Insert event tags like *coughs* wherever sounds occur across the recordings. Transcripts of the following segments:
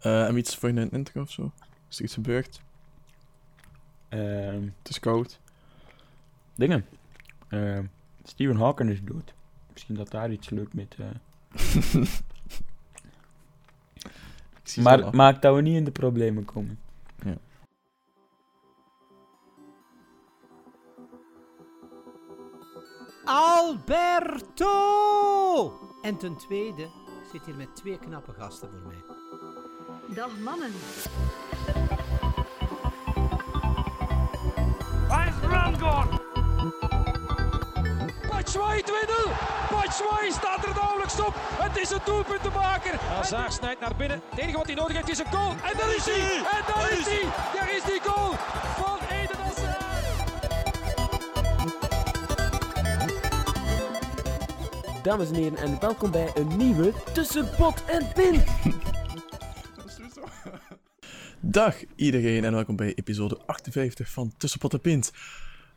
Eh en iets voor in een intro of zo? Is er iets gebeurd? Ehm, Het is koud. dingen. Ehm, Stephen Hawking is dood. Misschien dat daar iets leuk met... eh, *laughs* maar af. maakt dat we niet in de problemen komen. Alberto! En ten tweede, ik zit hier met twee knappe gasten voor mij. Dag mannen. Waar is Randgård? Batshuayi 2-0. Batshuayi staat er nauwelijks op. Het is een doelpuntenmaker. Hazard snijdt naar binnen. Het enige wat hij nodig heeft is een goal. En daar is hij. En daar is hij. Daar is die goal van Eden Hazard. Dames en heren, en welkom bij een nieuwe Tussen Pot en Pin. Dag iedereen en welkom bij episode 58 van Tussenpot en Pint.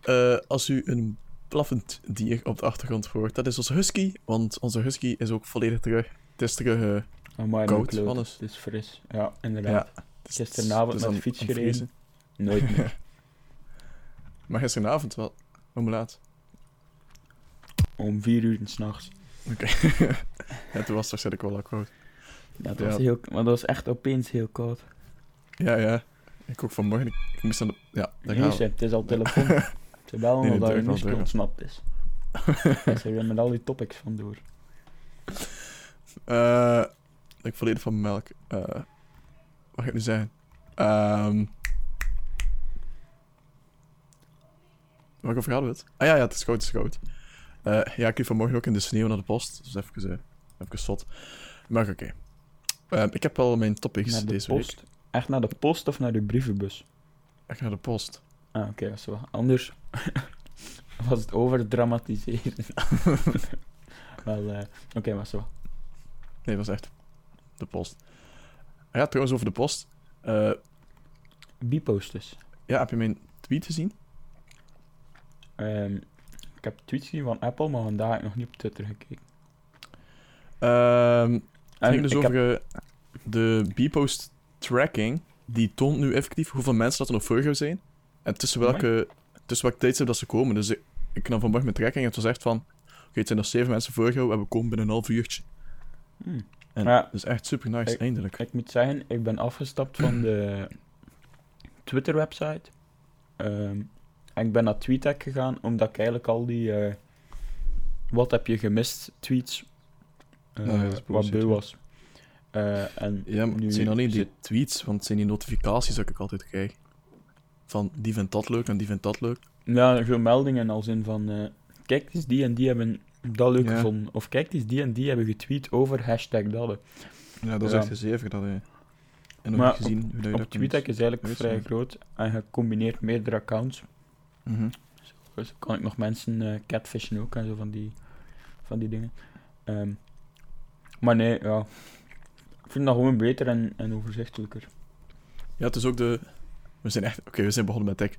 Eh, als u een blaffend dier op de achtergrond hoort, dat is onze husky, want onze husky is ook volledig terug. Het is terug, eh, Amai, Koud. Wannes. Het is fris. Ja, inderdaad. ja. het is- Gisteravond het is met fiets het gereden. Nooit meer. *laughs* Maar gisteravond wel. Hoe laat? Om vier uur s'nachts. Oké. *laughs* ja, toen was het waarschijnlijk wel al koud. Ja, dat Ja. was heel... Maar dat was echt opeens heel koud. Ja, ja. Ik ook vanmorgen. Ik, ik moest aan de... Ja, daar Nee, gaan we. het is al telefoon. *laughs* Ze bellen Nee, omdat muskel durf. ontsnapt is. *laughs* Ze zijn met al die topics vandoor. Eh, ik volledig van melk. Eh, wat ga ik nu zeggen? Ehm Waar over hadden we het? Ah ja, ja, het is koud, het is koud. Eh, ja, ik liep vanmorgen ook in de sneeuw naar de post. Dus even, uh, even zot. Maar oké. Eh, ik heb wel mijn topics de deze post. week. Echt naar de post of naar de brievenbus? Echt naar de post. Ah, oké, is wel. Anders *laughs* was het overdramatiseren. *laughs* wel, eh oké, maar zo. Nee, dat was echt de post. Ah ja, trouwens over de post. Eh, Bipost dus. ja, heb je mijn tweet gezien? Ehm, ik heb tweets gezien van Apple, maar vandaag heb ik nog niet op Twitter gekeken. Ehm Het En ging dus ik over heb- eh, de Bpost tracking. Die toont nu effectief hoeveel mensen dat er nog voor jou zijn. En tussen welke, tussen welk tijdstip dat ze komen. Dus ik, ik nam vanmorgen met tracking en het was echt van... Oké, het zijn nog zeven mensen voor jou en we komen binnen een half uurtje. Hmm. En Ja. dat is echt super nice, Ik- eindelijk. Ik moet zeggen, ik ben afgestapt van de *clears throat* Twitter-website. Ehm, en ik ben naar TweetDeck gegaan, omdat ik eigenlijk al die eh, wat heb je gemist tweets eh, Nou ja, is wat beu was. Eh, en Ja, maar nu het zijn alleen die zit- tweets, want het zijn die notificaties dat ik altijd krijg. Van die vindt dat leuk en die vindt dat leuk. Ja, zo meldingen als in van... eh, kijk eens, die en die hebben dat leuk Ja. gevonden. Of kijk eens, die en die hebben getweet over hashtag dat. Ja, dat is Ja. echt gezever. Dat, eh, en nog Maar gezien hoe dat je Op dat kunt- TweetDeck is eigenlijk uitzien. vrij groot. En je combineert meerdere accounts. Mhm. Dus kan ik nog mensen eh, catfishen ook en zo van die, van die dingen. Ehm, maar nee, ja. Ik vind dat gewoon beter en, en overzichtelijker. Ja, het is ook de... We zijn echt... Oké, we zijn begonnen met tech.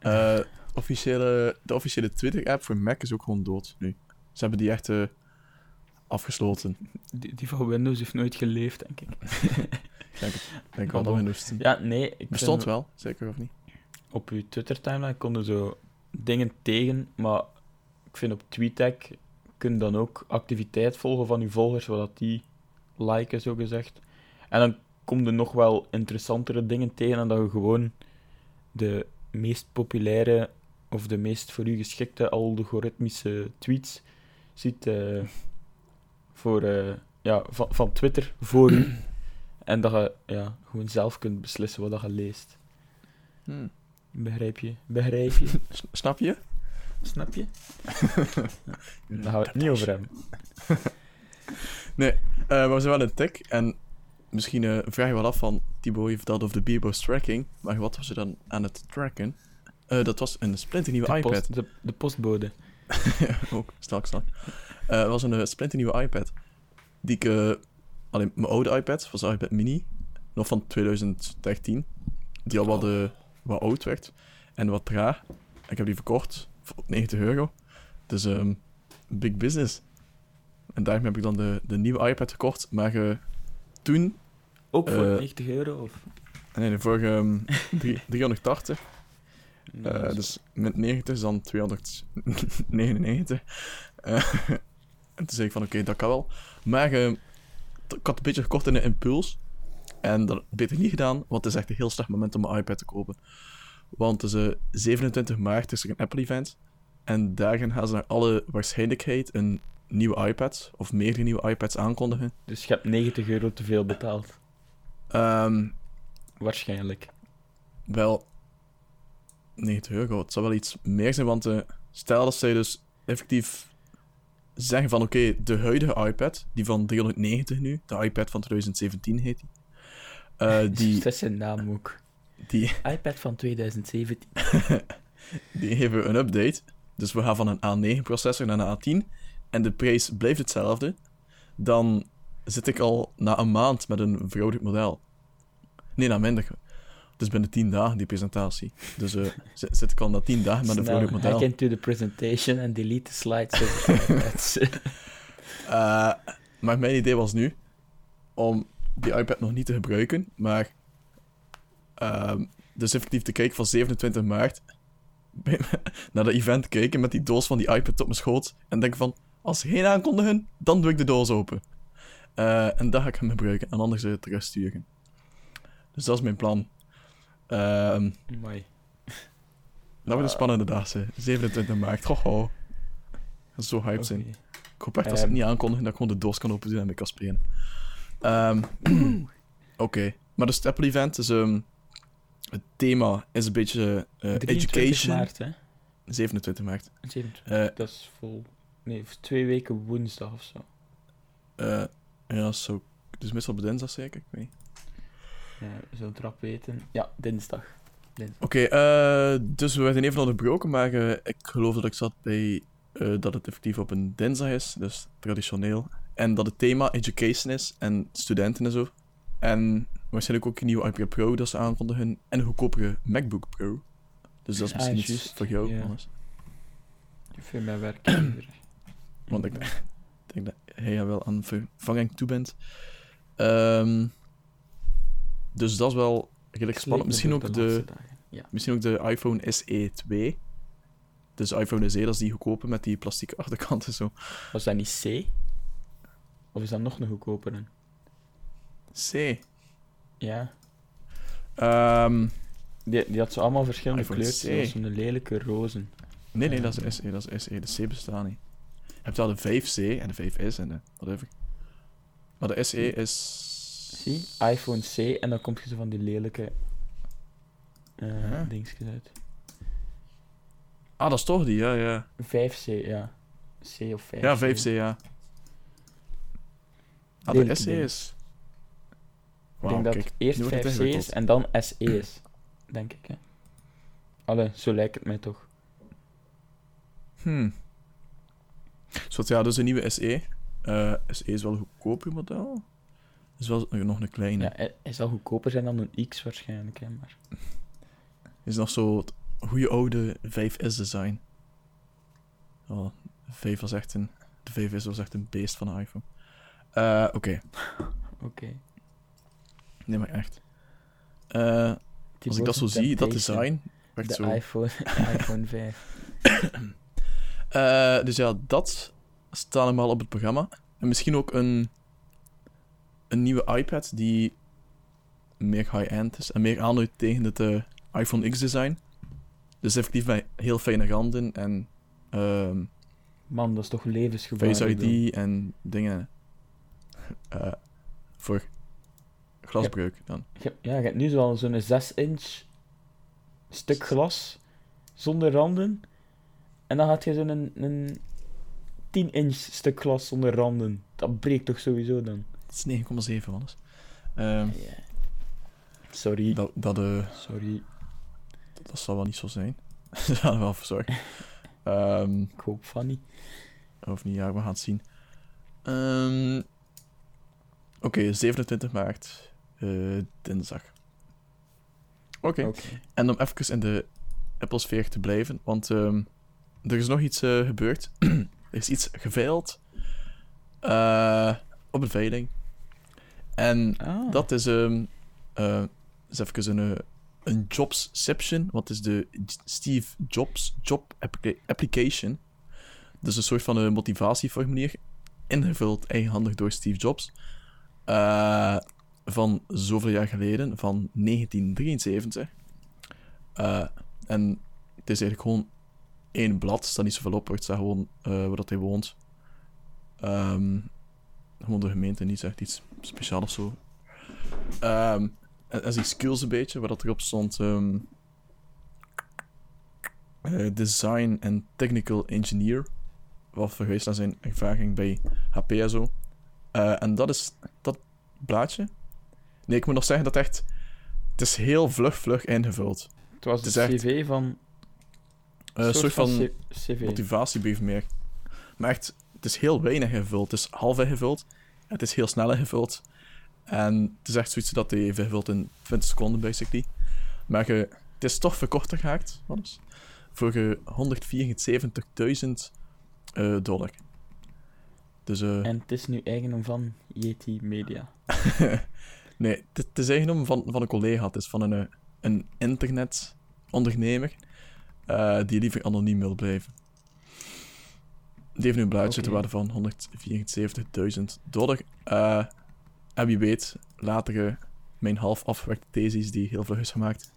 Eh, *laughs* officiële, de officiële Twitter-app voor Mac is ook gewoon dood nu. Ze hebben die echt eh, afgesloten. Die, die van Windows heeft nooit geleefd, denk ik. Ik denk, ik denk wel dat Windows 10 Ja, nee. Ik bestond vind- wel, zeker of niet? Op je Twitter-timeline konden zo dingen tegen, maar ik vind op TweetDeck kun je dan ook activiteit volgen van je volgers, zodat die liken, zo gezegd. En dan kom je nog wel interessantere dingen tegen dan dat je gewoon de meest populaire of de meest voor u geschikte algoritmische tweets ziet eh, voor, eh, ja, van, van Twitter voor u. *clears throat* En dat je ja, gewoon zelf kunt beslissen wat je leest. Hmm. Begrijp je? Begrijp je? *laughs* Snap je? Snap je? *laughs* Daar gaan we het niet over hebben. *laughs* Nee, maar we zijn wel in tech. En misschien eh, vraag je wel af van... Thibaut, je vertelde over de Bebo's tracking. Maar wat was je dan aan het tracken? Eh, dat was een splinternieuwe De, iPad. post, de, de postbode. *laughs* ook. Straks dan. Eh, Het was een uh, splinternieuwe iPad. Die ik... alleen mijn oude iPad, was de iPad mini. Nog van 2013. Die al wat, wat oud werd. En wat traag. Ik heb die verkocht voor 90 euro. Dus ehm big business. En daarmee heb ik dan de, de nieuwe iPad gekocht. Maar eh, toen Ook voor Eh, 90 euro? Of? Nee, de vorige ehm, *laughs* drie- 380. Nee, Eh, dus met 90 is dan 299. Eh, en toen zei ik van, oké, dat kan wel. Maar eh, t- ik had een beetje gekocht in de impuls. En dat heb ik niet gedaan, want het is echt een heel slecht moment om een iPad te kopen. Want eh, 27 maart is er een Apple-event. En daarin gaan ze naar alle waarschijnlijkheid een nieuwe iPad, of meerdere nieuwe iPads aankondigen. Dus je hebt 90 euro te veel betaald. Ehm, Waarschijnlijk. Wel, 90 euro. Het zou wel iets meer zijn, want eh, stel dat zij dus effectief zeggen van oké, de huidige iPad, die van 390 nu, de iPad van 2017 heet die, eh, *laughs* die, Dat is zijn naam ook. die, iPad van 2017. *laughs* die geven een update. Dus we gaan van een A9-processor naar een A10 en de prijs blijft hetzelfde. Dan zit ik al na een maand met een verouderd model. Nee, na minder. Dus binnen 10 dagen die presentatie. Dus eh, *laughs* zit, zit ik al na 10 dagen met een verouderd model. hack into the presentation and delete the slides. *laughs* Eh, maar mijn idee was nu om die iPad nog niet te gebruiken, maar ehm, dus effectief te kijken van 27 maart *laughs* naar dat event kijken met die doos van die iPad op mijn schoot en denken van, als ze geen aankondigen, dan doe ik de doos open. Eh, en dat ga ik hem gebruiken en anders uh, terugsturen. Dus dat is mijn plan. Ehm Mooi. dat wordt een spannende dag, zijn. 27 maart. Goh, ga zo hyped zijn. Oké. Ik hoop echt dat ze het Ehm. niet aankondigen dat ik gewoon de doos kan openen en mee kan spelen. Oké, maar dus het Apple event is... ehm, het thema is een beetje eh, 23 education. maart, hè? 27 maart. 27. Eh, Dat is vol... Nee, voor twee weken woensdag of zo. eh, ja, zo. Dus meestal op dinsdag zeker, ik weet niet. Ja, zo trap weten. Ja, dinsdag. Oké, eh, dus we werden even onderbroken, maar eh, ik geloof dat ik zat bij eh, dat het effectief op een dinsdag is, dus traditioneel. En dat het thema education is en studenten en zo. En waarschijnlijk ook een nieuwe iPad Pro dat ze aankondigen en een goedkopere MacBook Pro. Dus dat is Ah, misschien iets juist, voor jou, ja. Hannes. Je veel meer werk *clears throat* hier. Want ik denk *laughs* dat hij ja wel aan vervanging toe bent. Ehm, dus dat is wel redelijk spannend. Misschien ook de... Ja. Misschien ook de iPhone SE 2. Dus iPhone SE, dat is die goedkope met die plastieke achterkant en zo. Was dat niet C? Of is dat nog een goedkopere? C. Ja. Ehm, Die, die had zo allemaal verschillende kleurtjes. C. Dat was zo'n lelijke rozen. nee, nee, dat is SE. Dat is SE. De C bestaat niet. Je hebt wel de 5C en de 5S en de whatever. Maar de SE is... Zie? iPhone C en dan komt je zo van die lelijke eh Ja. dingetjes uit. Ah, dat is toch die, ja, ja. 5C, ja. C of 5C. Ja, 5C, ja. Ah, de SE dingen. is... Ik denk dat kijk. het eerst nu wordt het 5C is en dan SE is. Denk ik, hè. Allee, zo lijkt het mij toch. Hmm. Zoals, ja, dus een nieuwe SE. Eh SE is wel een goedkoper model. Is wel nog een kleine. Ja, hij, zal goedkoper zijn dan een X waarschijnlijk, hè. Maar... Is nog zo het goede oude 5S design. Oh, de 5 was echt een. De 5S was echt een beest van een iPhone. Eh, Oké, *laughs* Oké. nee, maar echt. Eh, als ik dat zo zie, dat design. De zo. iPhone, de iPhone *laughs* 5. Eh, dus ja, dat staat allemaal op het programma. En misschien ook een, een nieuwe iPad die meer high-end is en meer aanduidt tegen het eh, iPhone X-design. Dus effectief met heel fijne randen en ehm, Man, dat is toch levensgevaarlijk. Face. ID en dingen *laughs* eh, voor glasbreuk dan. Je- Ja, je hebt nu zo'n zo'n 6-inch stuk glas zonder randen. En dan had je zo'n een, een 10-inch stuk glas zonder randen. Dat breekt toch sowieso dan? Dat is 9,7 alles. Ja. Sorry. dat, dat, eh, Sorry. dat, dat zal wel niet zo zijn. *laughs* Ze gaan wel voor zorgen. Ehm Ik hoop van niet. Of niet, ja, we gaan het zien. Ehm, Oké, 27 maart. eh, dinsdag. Oké, Oké. en om even in de Apple-sfeer te blijven, want ehm, er is nog iets eh, gebeurd. *clears throat* er is iets geveild eh, op een veiling. En Ah. dat is, ehm eh, is even een, eh, een Jobsception. Wat is de Steve Jobs Job applica- Application? Dus een soort van een motivatieformulier. Ingevuld eigenhandig door Steve Jobs. Van zoveel jaar geleden, van 1973. Eh, en het is eigenlijk gewoon één blad. Staat niet zoveel op. Het staat gewoon eh, waar dat hij woont. Ehm, gewoon de gemeente, niet echt iets speciaals of zo. Ehm, en, en zijn skills een beetje, waar dat erop stond... ehm, eh, design en technical engineer. Wat verwijst naar zijn ervaring bij HP en zo. Eh, en dat is dat blaadje. Nee, ik moet nog zeggen dat echt... Het is heel vlug, vlug ingevuld. Het was de het is echt- cv van... Eh, een soort van cv. motivatiebrief meer. Maar echt, het is heel weinig ingevuld. Het is half ingevuld. Het is heel snel ingevuld. En het is echt zoiets dat hij even invult in 20 seconden, basically. Maar je, het is toch verkorter gehaakt, alles. Voor eh, 174.000 eh, dollar. Dus eh, En het is nu eigendom van Yeti Media. *laughs* nee, het, is eigendom van, van een collega. Het is van een, een internetondernemer eh, die liever anoniem wil blijven. Die heeft nu een waarde van 174.000 dollar. Eh, en wie weet, later eh, mijn half afgewerkte thesis die heel vlug is gemaakt,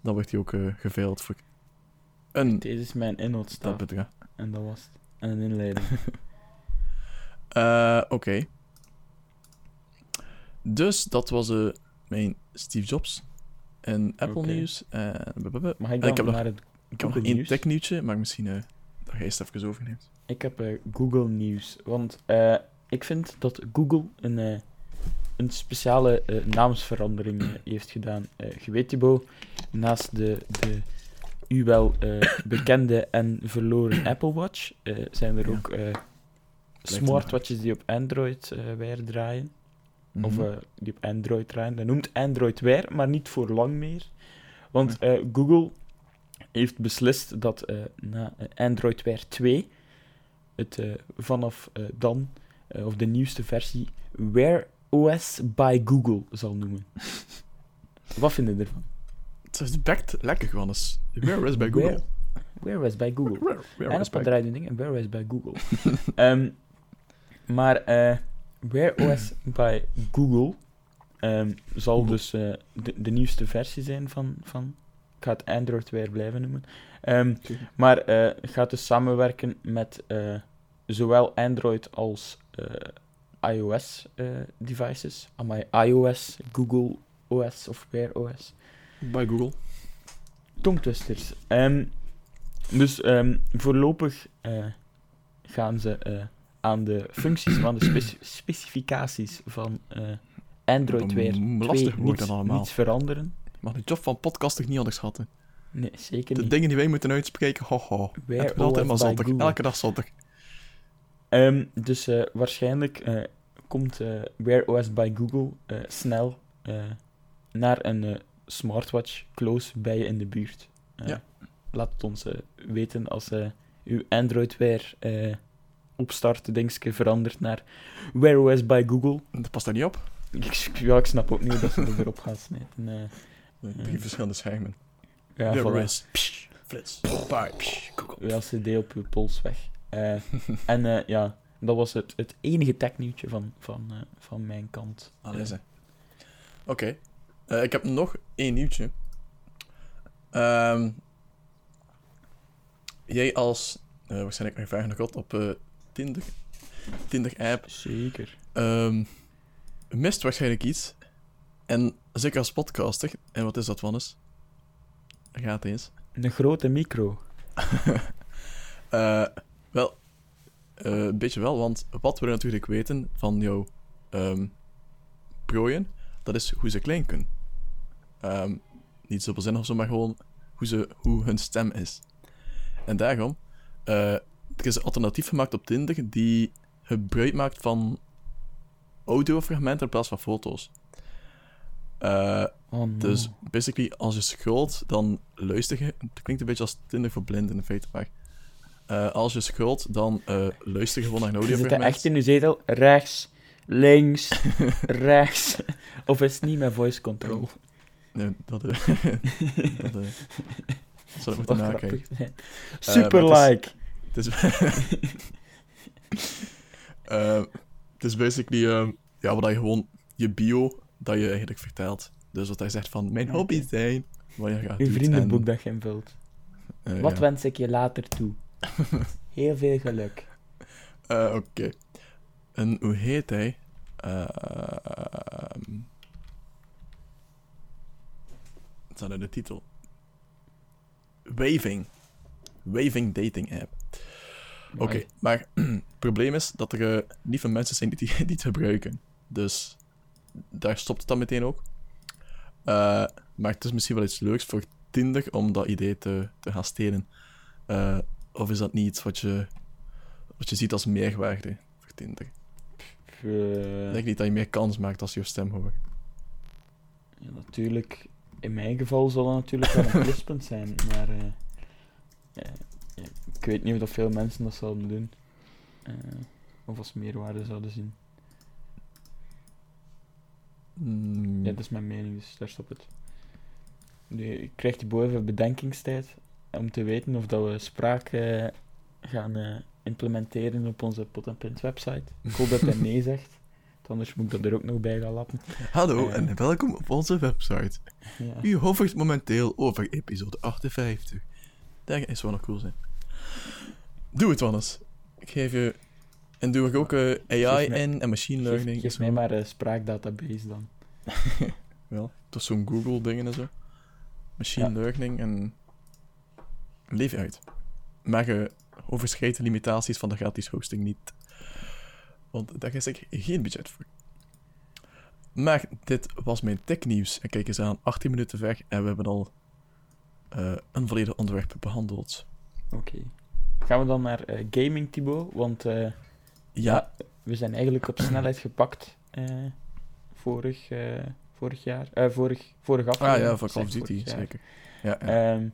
dan wordt die ook eh geveild voor een Deze is mijn dat inhoudstaaf. bedrag. En dat was het. En een inleiding. *laughs* Oké. Dus dat was eh, mijn Steve Jobs en Apple. En blablabla. Mag ik En ik dan nog, naar het ik heb nog één nieuws? technieuwtje, maar misschien eh, dat jij het even overneemt. Ik heb eh, Google Nieuws. Want eh, ik vind dat Google een, een speciale naamsverandering heeft gedaan. Je weet, Thibaut, naast de, de u wel *coughs* bekende en verloren Apple Watch zijn er Ja. ook smartwatches die op Android Wear draaien. Of Mhm. die op Android draaien. Dat noemt Android Wear, maar niet voor lang meer. Want Google heeft beslist dat eh, na eh, Android Wear 2 het eh, vanaf dan, of de nieuwste versie, Wear OS by Google zal noemen. *laughs* Wat vinden ervan? Het is bekt lekker gewoon eens. Where is bij Google? Wear, Wear OS by Google. Where, where en dat draait een ding, Wear OS by Google. *laughs* Ehm, maar Wear OS *clears throat* by Google ehm, zal Google. dus de, de nieuwste versie zijn van, van... Ik ga het Android Wear blijven noemen. Ehm, maar eh, gaat dus samenwerken met eh, zowel Android als eh, iOS devices. Amai, iOS, Google OS of Wear OS Bij Google. tongtwisters. Ehm, dus ehm, voorlopig gaan ze aan de functies, aan de speci- specificaties van Android weer niets, niets veranderen. Maar de job van podcaster niet onderschatten. Nee, zeker De niet. dingen die wij moeten uitspreken, ho ho. Het wordt altijd maar zondag. Elke dag zondag. Ehm, dus eh, waarschijnlijk eh, komt eh, Wear OS by Google snel naar een smartwatch close bij je in de buurt. Ja. Laat het ons weten als uw Android Wear opstart dingetje verandert naar Wear OS by Google. Dat past daar niet op. Ik, ja, ik snap ook niet dat ze er erop gaan snijden. Eh. Drie Ja. verschillende schermen. ja, voilà. is. Psh, Flits. Uw LCD op uw pols weg. Eh, *laughs* en eh, ja, dat was het, het enige technieuwtje van, van, eh, van mijn kant. Zeg. Oké. Ik heb nog één nieuwtje. Ehm, jij als, waarschijnlijk nog vragen god op Tinder, Tinder-app, Zeker. ehm, mist waarschijnlijk iets. En zeker als podcaster, en wat is dat, Wannes? Gaat eens. Een grote micro. *laughs* Eh, wel, eh, een beetje wel, want wat we natuurlijk weten van jouw ehm prooien, dat is hoe ze klein kunnen. Ehm, niet zo zin of zo, maar gewoon hoe, ze, hoe hun stem is. En daarom, eh, er is een alternatief gemaakt op Tinder die gebruik maakt van audiofragmenten in plaats van foto's. Eh, Oh, no. dus basically, als je scrolt, dan luister je. Het klinkt een beetje als Tinder voor blinden in feite, maar. eh, als je scrolt, dan eh, luister je gewoon naar een Je zit echt in uw zetel rechts, links, *laughs* rechts. Of is het niet met voice control? Nee, dat... eh *laughs* dat eh zal ik moeten Wat nakijken. Super like. Het is... *laughs* Het is basically... ja, wat je gewoon... Je bio, dat je eigenlijk vertelt. Dus wat hij zegt van... Mijn Oké. hobby's zijn... Wat je gaat Uw vriendenboek En, dat je invult. eh, Wat ja. wens ik je later toe? *laughs* Heel veel geluk. Eh, Oké. En hoe heet hij? Ehm Wat is nou de titel? Waving. Waving dating app. Oké, maar *clears throat* het probleem is dat er eh, niet veel mensen zijn die die, *laughs* die het gebruiken. Dus daar stopt het dan meteen ook. Eh, maar het is misschien wel iets leuks voor Tinder om dat idee te, te gaan stelen. Eh, of is dat niet iets wat je, wat je ziet als meerwaarde voor Tinder? Ik denk niet dat je meer kans maakt als je je stem hoort. ja, natuurlijk, in mijn geval zal dat natuurlijk wel een *laughs* pluspunt zijn, maar eh, ja, ik weet niet of dat veel mensen dat zouden doen. Of als meerwaarde zouden zien. Mm, Ja, dat is mijn mening, dus daar stopt het. Nu, ik krijg die boven bedenkingstijd om te weten of dat we spraak eh, gaan eh, implementeren op onze Pot en Pint website. Ik hoop dat hij nee zegt, want anders moet ik dat er ook nog bij gaan lappen. Hallo eh. en welkom op onze website. Ja. U hovert momenteel over episode 58. Dat is wel nog cool zijn. Doe het, Wannes. Ik geef je... En doe er ook eh, AI mij- in en machine learning. geef mij maar een spraakdatabase dan. *laughs* Wel, dat is zo'n Google-dingen en zo. Machine Ja. learning en... Leef je uit. Maar je overschrijdt de limitaties van de gratis hosting niet. Want daar is ik geen budget voor. Maar dit was mijn technieuws. En kijk eens aan, 18 minuten weg en we hebben al eh, een volledig onderwerp behandeld. Oké. Gaan we dan naar eh, gaming, Thibaut? Want eh, Ja, we zijn eigenlijk op snelheid gepakt eh, vorig, eh, vorig jaar. eh vorig, vorig ah aflevering. ja, voor Call of Duty, vorig jaar. zeker. Ja, ja. Ehm,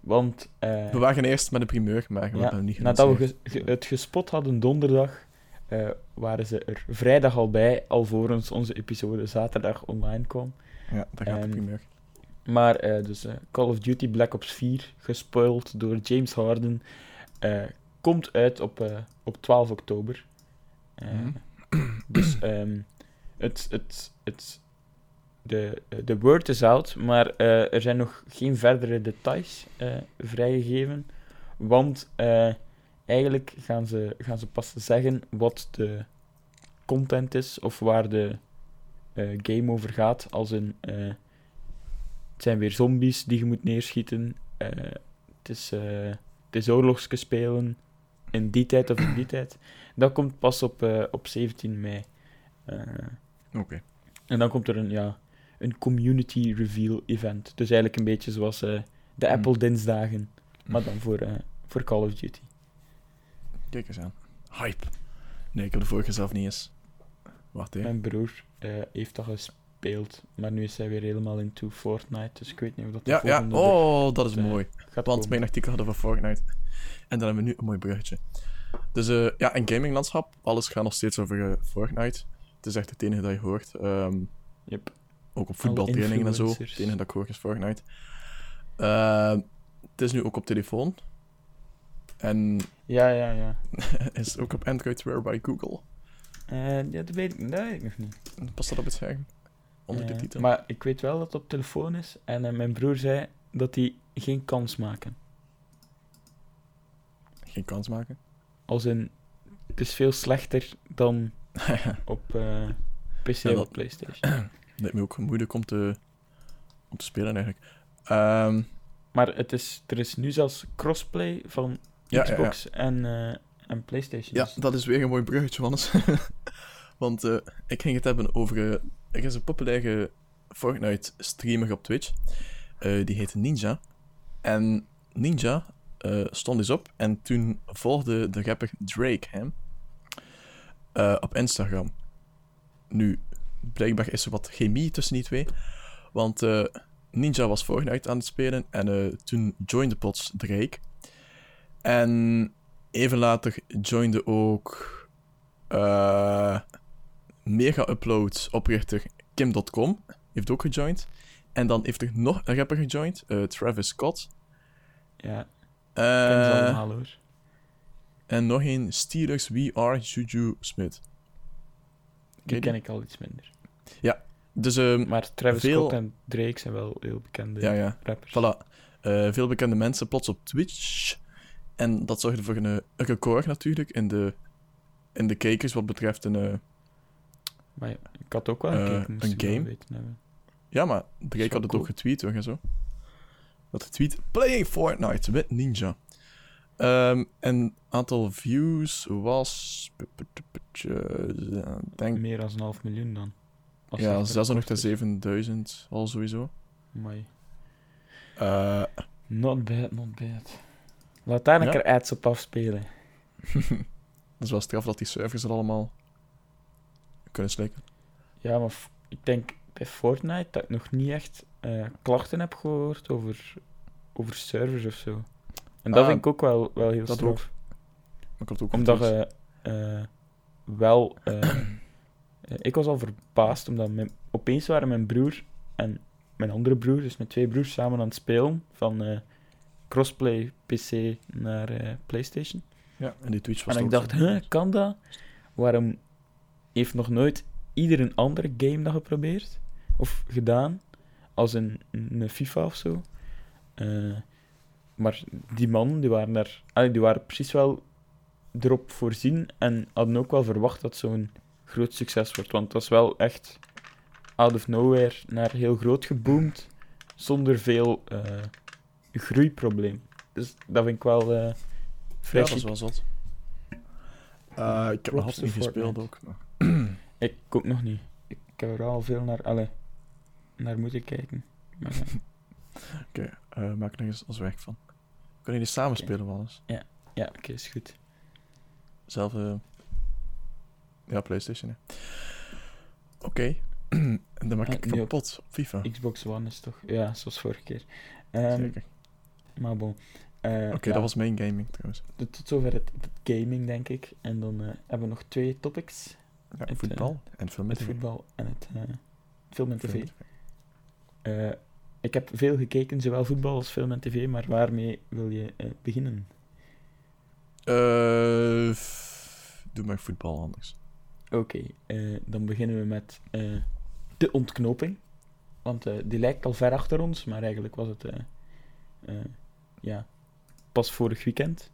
want eh, we waren eerst met een primeur, maar we ja, hebben hem niet nadat we gelanceerd. ge- ge- het gespot hadden donderdag, eh, waren ze er vrijdag al bij, alvorens onze episode zaterdag online kwam. Ja, daar gaat de ehm, primeur. Maar eh, dus eh, Call of Duty Black Ops 4, gespoild door James Harden, eh, komt uit op, eh, op 12 oktober. Eh, Mhm. Dus ehm, het, het, het, de, de word is out, maar eh, er zijn nog geen verdere details eh, vrijgegeven. Want eh, eigenlijk gaan ze, gaan ze pas zeggen wat de content is of waar de eh, game over gaat. Als eh, het zijn weer zombies die je moet neerschieten. eh, het, is, eh, het is oorlogske spelen in die tijd of in die tijd. Dat komt pas op, eh, op 17 mei. Eh, Oké. en dan komt er een, ja, een community reveal event. Dus eigenlijk een beetje zoals eh, de Hmm. Apple dinsdagen, maar dan voor, voor Call of Duty. Kijk eens aan. Hype. Nee, ik heb de vorige zelf niet eens. Wacht even. Mijn broer heeft dat gespeeld, maar nu is hij weer helemaal into Fortnite, dus ik weet niet of dat de Ja, ja. Oh, dat is eh, mooi. gaat Want komen. mijn artikel hadden over Fortnite. En dan hebben we nu een mooi bruggetje. Dus eh, ja, een gaminglandschap. Alles gaat nog steeds over eh, Fortnite. Het is echt het enige dat je hoort. Ehm, Yep. ook op voetbaltrainingen en zo. Het enige dat ik hoor is Fortnite. Ehm, het is nu ook op telefoon. En Ja, ja, ja. *laughs* is ook op Android Wear by Google. Ja, dat weet, ik, dat weet ik nog niet. Past dat op het scherm? Onder de titel. Maar ik weet wel dat het op telefoon is. En eh, mijn broer zei dat die geen kans maken. Geen kans maken. Als in, het is veel slechter dan *laughs* op eh, PC Ja, of dat- PlayStation. *clears throat* Lijkt me ook moeilijk om te, om te spelen eigenlijk. Ehm, Maar het is, er is nu zelfs crossplay van Ja, ja, ja. Xbox En, eh, en PlayStation. Ja, Dus- dat is weer een mooi bruggetje, Wannes. *laughs* Want eh, ik ging het hebben over... eh, er is een populaire Fortnite-streamer op Twitch. Eh, die heet Ninja. En Ninja stond eens op en toen volgde de rapper Drake hem op Instagram. Nu, blijkbaar is er wat chemie tussen die twee. Want Ninja was Fortnite aan het spelen en toen joinde plots Drake. En even later joinde ook. eh Mega Uploads oprichter Kim.com heeft ook gejoind. En dan heeft er nog een rapper gejoind, eh, Travis Scott. Ja, Eh, allemaal hoor. en nog een Steelers We Are Juju Smith. Die ken ik al iets minder. Dus ehm, Maar Travis Veel- Scott en Drake zijn wel heel bekende ja, ja. rappers. Voilà. Eh, veel bekende mensen plots op Twitch. En dat zorgde voor een, een record natuurlijk in de, in de kijkers wat betreft een... Maar ja, ik had ook wel Eh, een je wel game? weten hebben. ja, maar Drake wel had het cool. ook getweet en zo. Dat getweet, playing Fortnite with Ninja. Ehm, en aantal views was... eh, denk, Meer dan een half miljoen dan. Als ja, dat 600 record tot is. 7000 al sowieso. Amai. Eh, Not bad, not bad. Laat daar een Ja? keer ads op afspelen. *laughs* dat is wel straf dat die servers er allemaal kunnen slikken. Ja, maar ik denk bij Fortnite dat ik nog niet echt eh, klachten heb gehoord over, over servers of zo. En dat Ah, vind ik ook wel, wel heel dat ook. Maar ik had ook Omdat je eh, wel... eh, ik was al verbaasd, omdat mijn, opeens waren mijn broer en mijn andere broer, dus mijn twee broers, samen aan het spelen van eh, crossplay PC naar eh, PlayStation. Ja, en die Twitch was En ik dacht, huh, kan dat? Waarom heeft nog nooit ieder een andere game dat geprobeerd? Of gedaan? Als een, een FIFA of zo? Eh, maar die mannen, die waren daar... allee, die waren precies wel erop voorzien en hadden ook wel verwacht dat zo'n groot succes wordt. Want het was wel echt out of nowhere naar heel groot geboomd, zonder veel eh, groeiprobleem. Dus dat vind ik wel eh vrij Ja, dat is chic. wel zot. Eh, ik heb nog niet gespeeld ook. *clears throat* Ik ook nog niet. Ik heb er al veel naar, allee, naar moeten kijken. Ja. *laughs* Oké, eh, maak er nog eens als werk van. Kunnen jullie samen spelen wel eens? ja, oké, is goed. Zelf, eh, ja, PlayStation. hè. Oké, *clears throat* en dan maak Ah, ik op- kapot op FIFA. Xbox One is toch... Ja, zoals vorige keer. Ehm, Zeker. maar bon. Eh, Oké, ja, dat was mijn gaming trouwens. Tot, tot zover het, het gaming, denk ik. En dan eh, hebben we nog twee topics. Ja, Het, voetbal en film met tv. voetbal en het eh, film en tv. Eh, ik heb veel gekeken, zowel voetbal als film en tv. Maar waarmee wil je eh, beginnen? Eh, f- doe maar voetbal anders. Oké, eh, dan beginnen we met eh, de ontknoping. Want eh, die lijkt al ver achter ons, maar eigenlijk was het eh, eh, ja, pas vorig weekend.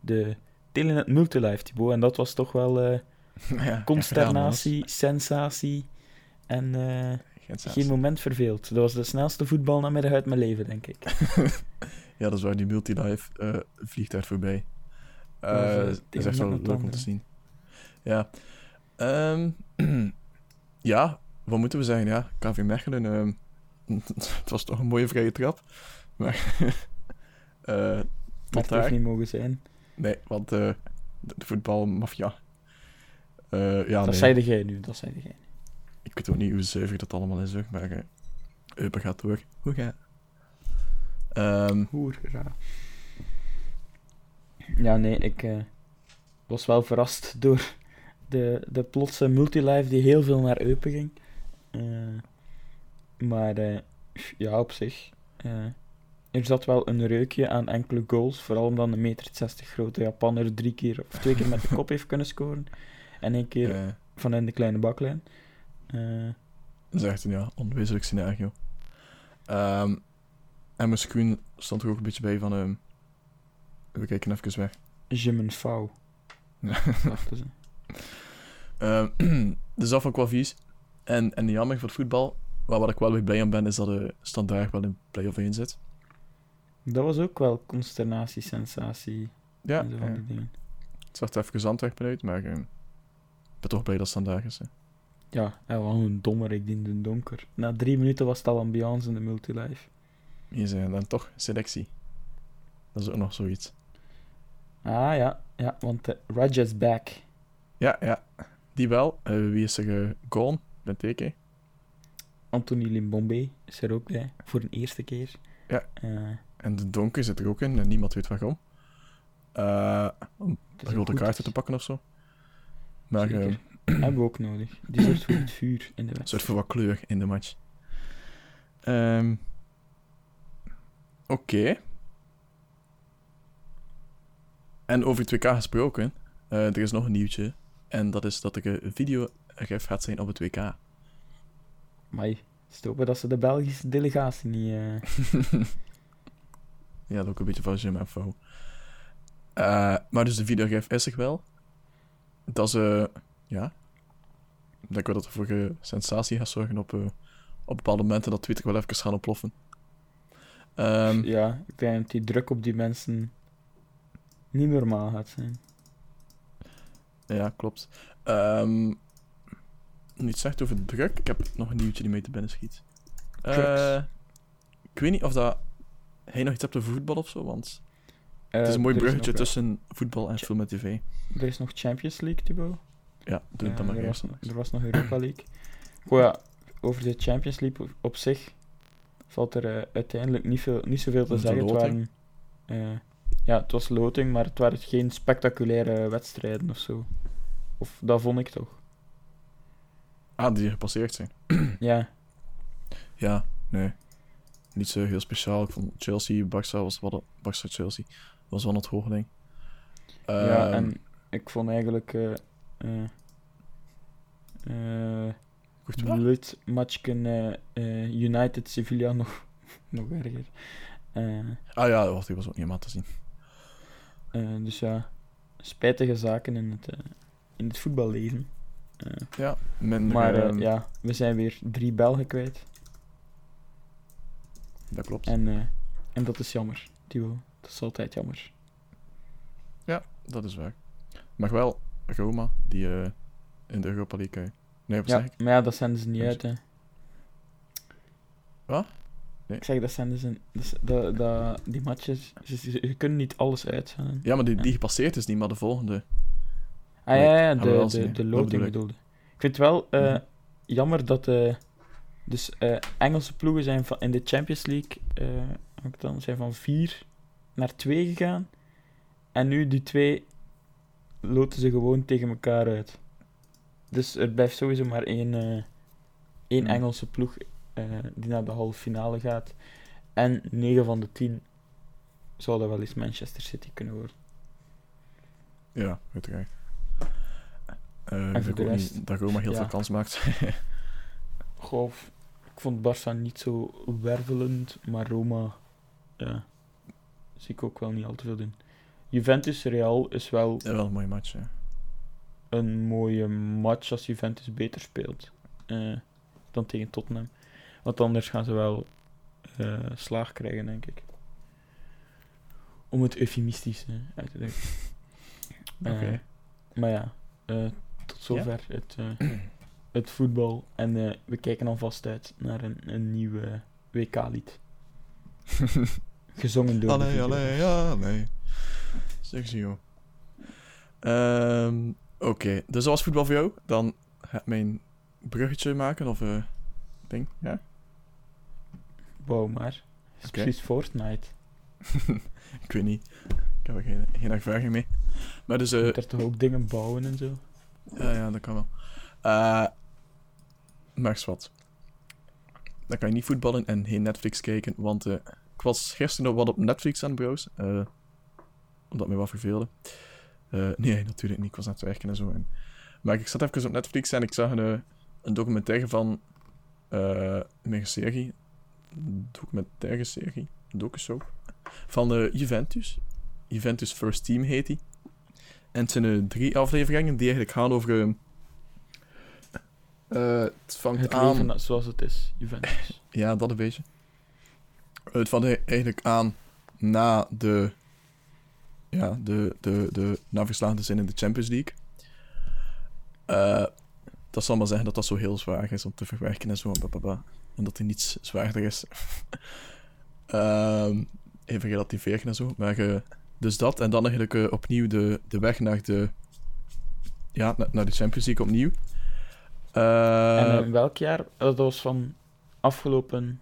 De Telenet Multilife, Thibaut. En dat was toch wel eh, *laughs* ja, consternatie, sensatie en eh, Geen geen moment verveeld. Dat was de snelste voetbalnamiddag uit mijn leven, denk ik. *laughs* Ja, dat is waar, die multilife eh vliegt daar voorbij. Eh Dat eh, dat is echt wel leuk om te zien. Ja. Ehm, *clears throat* ja, wat moeten we zeggen? Ja, KV Mechelen, ehm, *laughs* het was toch een mooie vrije trap. Maar, eh tot het heeft niet mogen zijn. Nee, want eh, de voetbalmafia. Eh ja, dat nee. zeide jij nu, dat zeide jij. Ik weet ook niet hoe zuiver dat allemaal is, hoor, maar uh, Eupen gaat door. Hoe gaat Ehm Hoera. Ja, nee, ik eh, was wel verrast door de, de plotse multilife die heel veel naar Eupen ging. Eh, maar eh, ja, op zich. eh, er zat wel een reukje aan enkele goals. Vooral omdat een meter 60 grote Japanner drie keer of twee keer met de kop *laughs* heeft kunnen scoren. En één keer eh, vanuit de kleine baklijn. Dat is echt een ja, onwezenlijk scenario. Ehm en mijn screen stond er ook een beetje bij van... ehm we kijken even weg. Ja. dachten ze. Ehm, dus dat vond ik wel vies. En, en jammer voor het voetbal. Maar wat ik wel weer blij aan ben, is dat de standaard wel in play-off 1 zit. Dat was ook wel consternatie, sensatie Ja, en zo van ja. die dingen. het zag er even zandweg uit, maar ik ben toch blij dat het standaard is. Hè. Ja, en wel een dommer, ik in de donker. Na drie minuten was het al ambiance in de multilife. Hier zijn dan toch selectie. Dat is ook nog zoiets. Ah ja, ja want uh, back. Ja, ja. Die wel. Eh, wie is er uh, gone? Ben teken. Anthony Limbombe is er ook bij, voor een eerste keer. Ja. Uh, En de donker zit er ook in en niemand weet waarom. Uh, om een rode kaarten te pakken of zo. Maar uh, Hebben we ook nodig. Die zorgt voor het vuur in de wedstrijd. soort van wat kleur in de match. Ehm, Oké. En over het WK gesproken, eh, er is nog een nieuwtje. En dat is dat er een videoref gaat zijn op het WK. Maar stoppen dat ze de Belgische delegatie niet... eh, *laughs* ja, dat ook een beetje van Jim Info. Eh maar dus de videoref is er wel. Dat is, eh, ja... Ik denk wel dat er voor sensatie gaat zorgen op, eh, op bepaalde momenten dat Twitter wel even gaan ontploffen. Ehm, Ja, ik denk dat die druk op die mensen niet normaal gaat zijn. Ja, klopt. Ehm niet zegt over druk. Ik heb nog een nieuwtje die mee te binnen schiet. Eh, ik weet niet of dat hij nog iets hebt over voetbal of zo, want het is een mooi bruggetje tussen voetbal en film en tv. Er is nog Champions League, Thibaut. Ja, doe het dan maar er, eerst. was, er was nog Europa League. Goh *clears throat* ja, over de Champions League op, zich valt er eh, uiteindelijk niet, veel, niet zoveel te zeggen. Het waren, eh, ja, het was loting, maar het waren geen spectaculaire wedstrijden of zo. Of dat vond ik toch. Ah, die gepasseerd zijn. *clears throat* Ja, Ja, nee. Niet zo heel speciaal. Ik vond Chelsea, Barça was wat Barça Chelsea was wel het hoog ding. ja Ehm, en ik vond eigenlijk wel. Lut matchken United Sevilla *laughs* nog, nog erger. Ah ja, wacht, die was ook niet helemaal te zien. dus ja, spijtige zaken in het, in het voetballeven. Ja, minder, maar eh, ehm, ja, we zijn weer drie Belgen kwijt. dat klopt. En, en dat is jammer. Dat is altijd jammer. Dat is waar. Maar wel Roma, die eh, in de Europa League... eh, Nee, wat Ja, zeg ik? maar ja, dat zenden ze niet uit, hè. Wat? Nee. Ik zeg, dat zenden ze... Die matches... Ze kunnen niet alles uitzenden. Ja, maar die, die gepasseerd is niet, maar de volgende... Ah Nee, ja, ja, wel de, de, de loting bedoel ik. bedoelde. Ik vind het wel eh, Mhm. jammer dat de dus, Engelse ploegen zijn van, in de Champions League ook dan, zijn van vier naar twee gegaan. En nu die twee loten ze gewoon tegen elkaar uit. Dus er blijft sowieso maar één, eh, één Mhm. Engelse ploeg eh, die naar de halve finale gaat. En 9 van de 10 zou dat wel eens Manchester City kunnen worden. Ja, uiteraard. Eh En ik de niet dat Roma heel ja. veel kans maakt. Goh, ik vond Barça niet zo wervelend, maar Roma, ja, zie ik ook wel niet al te veel doen. Juventus Real is wel ja, wel een mooie match, hè. een mooie match als Juventus beter speelt eh, dan tegen Tottenham. Want anders gaan ze wel eh, slaag krijgen, denk ik. Om het eufemistisch eh, uit te drukken. *laughs* Oké. Maar ja, tot zover het, het voetbal. En we kijken alvast uit naar een, een nieuw eh, WK-lied. *laughs* Gezongen door de Allee, allee, ja, nee. Sexy, joh. Ehm, Oké, dus dat was voetbal voor jou. Dan ga ik mijn bruggetje maken, of... eh ding, ja? Wow, maar. Het is precies Fortnite. *laughs* Ik weet niet. Ik heb er geen, geen ervaring mee. Maar dus... Eh moet er toch ook dingen bouwen en zo? Ja, ja, dat kan wel. Eh maar wat. Dan kan je niet voetballen en geen Netflix kijken, want eh, was gisteren nog wat op Netflix aan het browsen, eh, omdat mij wat verveelde. Eh, nee, natuurlijk niet. Ik was aan het werken en zo. En, maar ik zat even op Netflix en ik zag een, eh, een documentaire van eh een serie. Een documentaire serie. Docu-soap. Van de Juventus. Juventus First Team heet die. En het zijn eh, drie afleveringen die eigenlijk gaan over... het vangt Het aan... leven zoals het is, Juventus. *laughs* Ja, dat een beetje. Het vangt e- eigenlijk aan na de... Ja, de, de, de na verslagen te zijn in de Champions League. Eh, dat zal maar zeggen dat dat zo heel zwaar is om te verwerken en zo. En, dat er niets zwaarder is. *laughs* Ehm even relativeren en zo. Maar eh, dus dat. En dan eigenlijk eh, opnieuw de, de weg naar de... Ja, na- naar de Champions League opnieuw. En welk jaar? Dat was van afgelopen...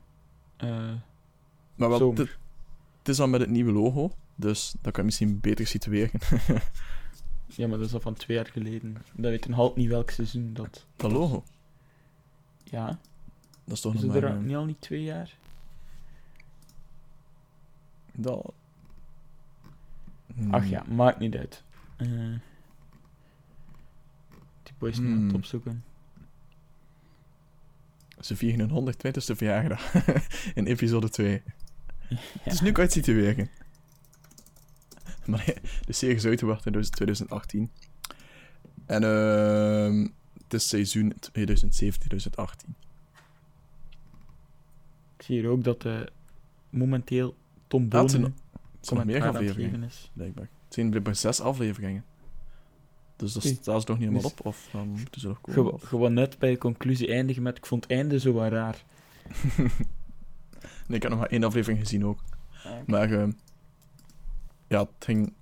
Maar wel, het, is dan met het nieuwe logo, dus dat kan je misschien beter situeren. *laughs* Ja, maar dat is al van twee jaar geleden. Dat weet een halt niet welk seizoen dat... Dat logo. Ja, Dat is toch is nog het maar... er eh, niet al niet twee jaar? Dat... Ach Hmm. ja, maakt niet uit. Eh die boys nu aan het Hmm. opzoeken. Ze vieren hun 120ste verjaardag *laughs* in episode 2. *laughs* Het is nu kan je het zien te werken. *laughs* Maar nee, de serie is uitgebracht in 2018. En ehm het is seizoen 2017-2018. Ik zie hier ook dat eh, momenteel Tom Bonen Het zijn nog meer afleveringen, is. blijkbaar. Het zijn blijkbaar zes afleveringen. Dus dat staat ze nog niet helemaal Dus- op, of dan moeten ze nog komen. Gewoon net bij de conclusie eindigen met ik vond het einde zo wat raar. *laughs* nee, ik heb nog maar één aflevering gezien ook. Maar ehm, ja, het ging...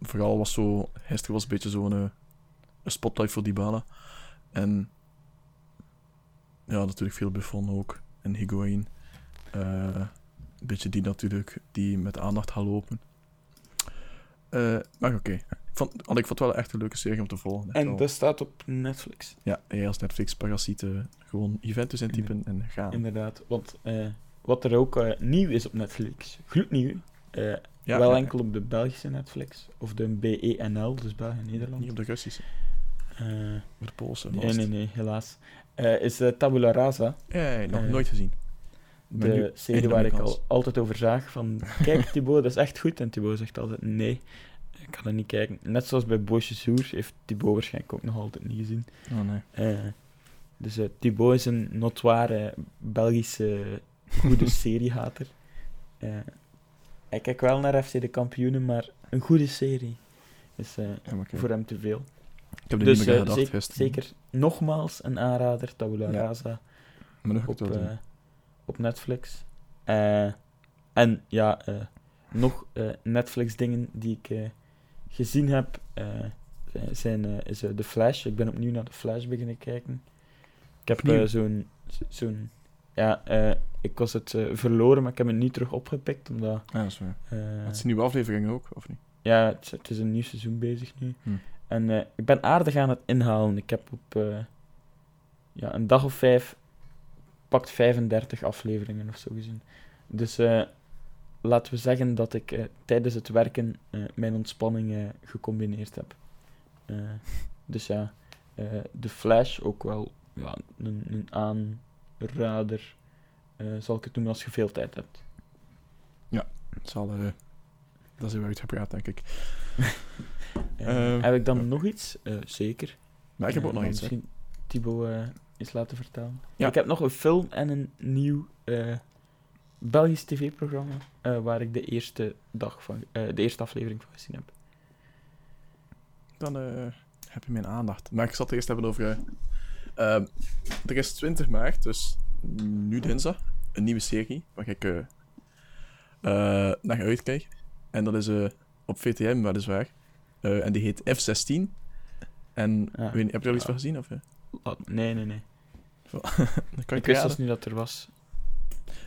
Vooral was zo... Gisteren was een beetje zo'n eh, een spotlight voor Dybala. En... Ja, natuurlijk veel Buffon ook. En Higuain. Eh, een beetje die natuurlijk, die met aandacht gaan lopen. Eh, maar oké. Ik vond, allee, ik vond het wel echt een leuke serie om te volgen. En dat staat op Netflix. Ja, als Netflix-parasieten gewoon Juventus intypen en gaan. Inderdaad. Want eh, wat er ook eh, nieuw is op Netflix, gloednieuw, Ja, wel ja, enkel op de Belgische Netflix, of de BENL, dus België en Nederland. Niet op de Russische, maar de Poolse. nee, nee, nee, helaas. Is Tabula Rasa, Ja, ja, nog nooit gezien. Nu de serie waar ik al altijd over zaag van, kijk *laughs* Thibaut, dat is echt goed. En Thibaut zegt altijd, nee, ik kan er niet kijken. Net zoals bij Boosje Soer heeft Thibaut waarschijnlijk ook nog altijd niet gezien. Oh nee. Dus Thibaut is een notoire Belgische goede seriehater. Eh ik kijk wel naar FC de kampioenen, maar een goede serie is eh, Ja, voor hem te veel. Ik heb er Dus niet meer eh, gedacht zeker, zeker nogmaals een aanrader, Tabula Ja. Rasa, Maar nog op, ook wel doen. op Netflix. En ja, nog Netflix-dingen die ik gezien heb, zijn, eh, is The Flash. Ik ben opnieuw naar The Flash beginnen kijken. Ik heb zo'n... zo'n ja, eh, ik was het eh, verloren, maar ik heb het niet terug opgepikt, omdat... Ja, dat is waar. eh, Het is een nieuwe aflevering ook, of niet? ja, het, is- het is een nieuw seizoen bezig nu. Hm. En ik ben aardig aan het inhalen. Ik heb op ja, een dag of vijf pakt 35 afleveringen of zo gezien. Dus laten we zeggen dat ik tijdens het werken mijn ontspanning gecombineerd heb. Dus ja, de Flash ook wel ja, een, een aanrader, eh, zal ik het noemen als je veel tijd hebt. Het zal, eh, dat is heel uitgepraat, denk ik. *laughs* Eh, heb ik dan ja. nog iets? Zeker. Maar ik heb ook nog iets. Misschien Thibaut eens laten vertellen. Ja. Ik heb nog een film en een nieuw Belgisch tv-programma waar ik de eerste, dag van, de eerste aflevering van gezien heb. Dan heb je mijn aandacht. Maar ik zal het eerst hebben over... eh, ehm, er is 20 maart, dus nu dinsdag, een nieuwe serie waar ik eh, eh, naar uitkijk. En dat is eh, op VTM weliswaar. Eh en die heet F16. En Ah. weet niet, heb je er iets Ja. van gezien? Of, nee, nee, nee. dan *laughs* kan Ik wist zelfs niet dat er was.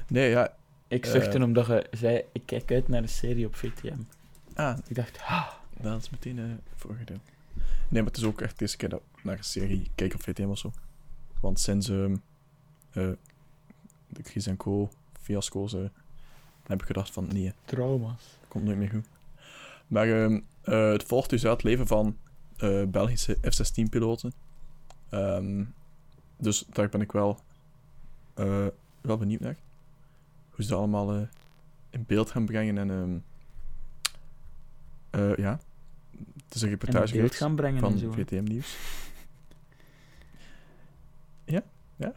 Nee, ja. Ik zuchtte omdat je zei, ik kijk uit naar een serie op VTM. Ah, Ik dacht, ah, dat is meteen eh deel. Nee, maar het is ook echt de eerste keer dat ik naar een serie kijk op VTM of zo. Want sinds eh de Chris en Co. fiasco's heb ik gedacht van nee, trauma's. komt nooit meer goed. Maar ehm, eh, het volgt dus uit het leven van eh, Belgische F-16-piloten. Ehm, dus daar ben ik wel, wel benieuwd naar. Hoe ze dat allemaal in beeld gaan brengen. En ja, het is een reportage gaan brengen van. VTM Nieuws. Ja,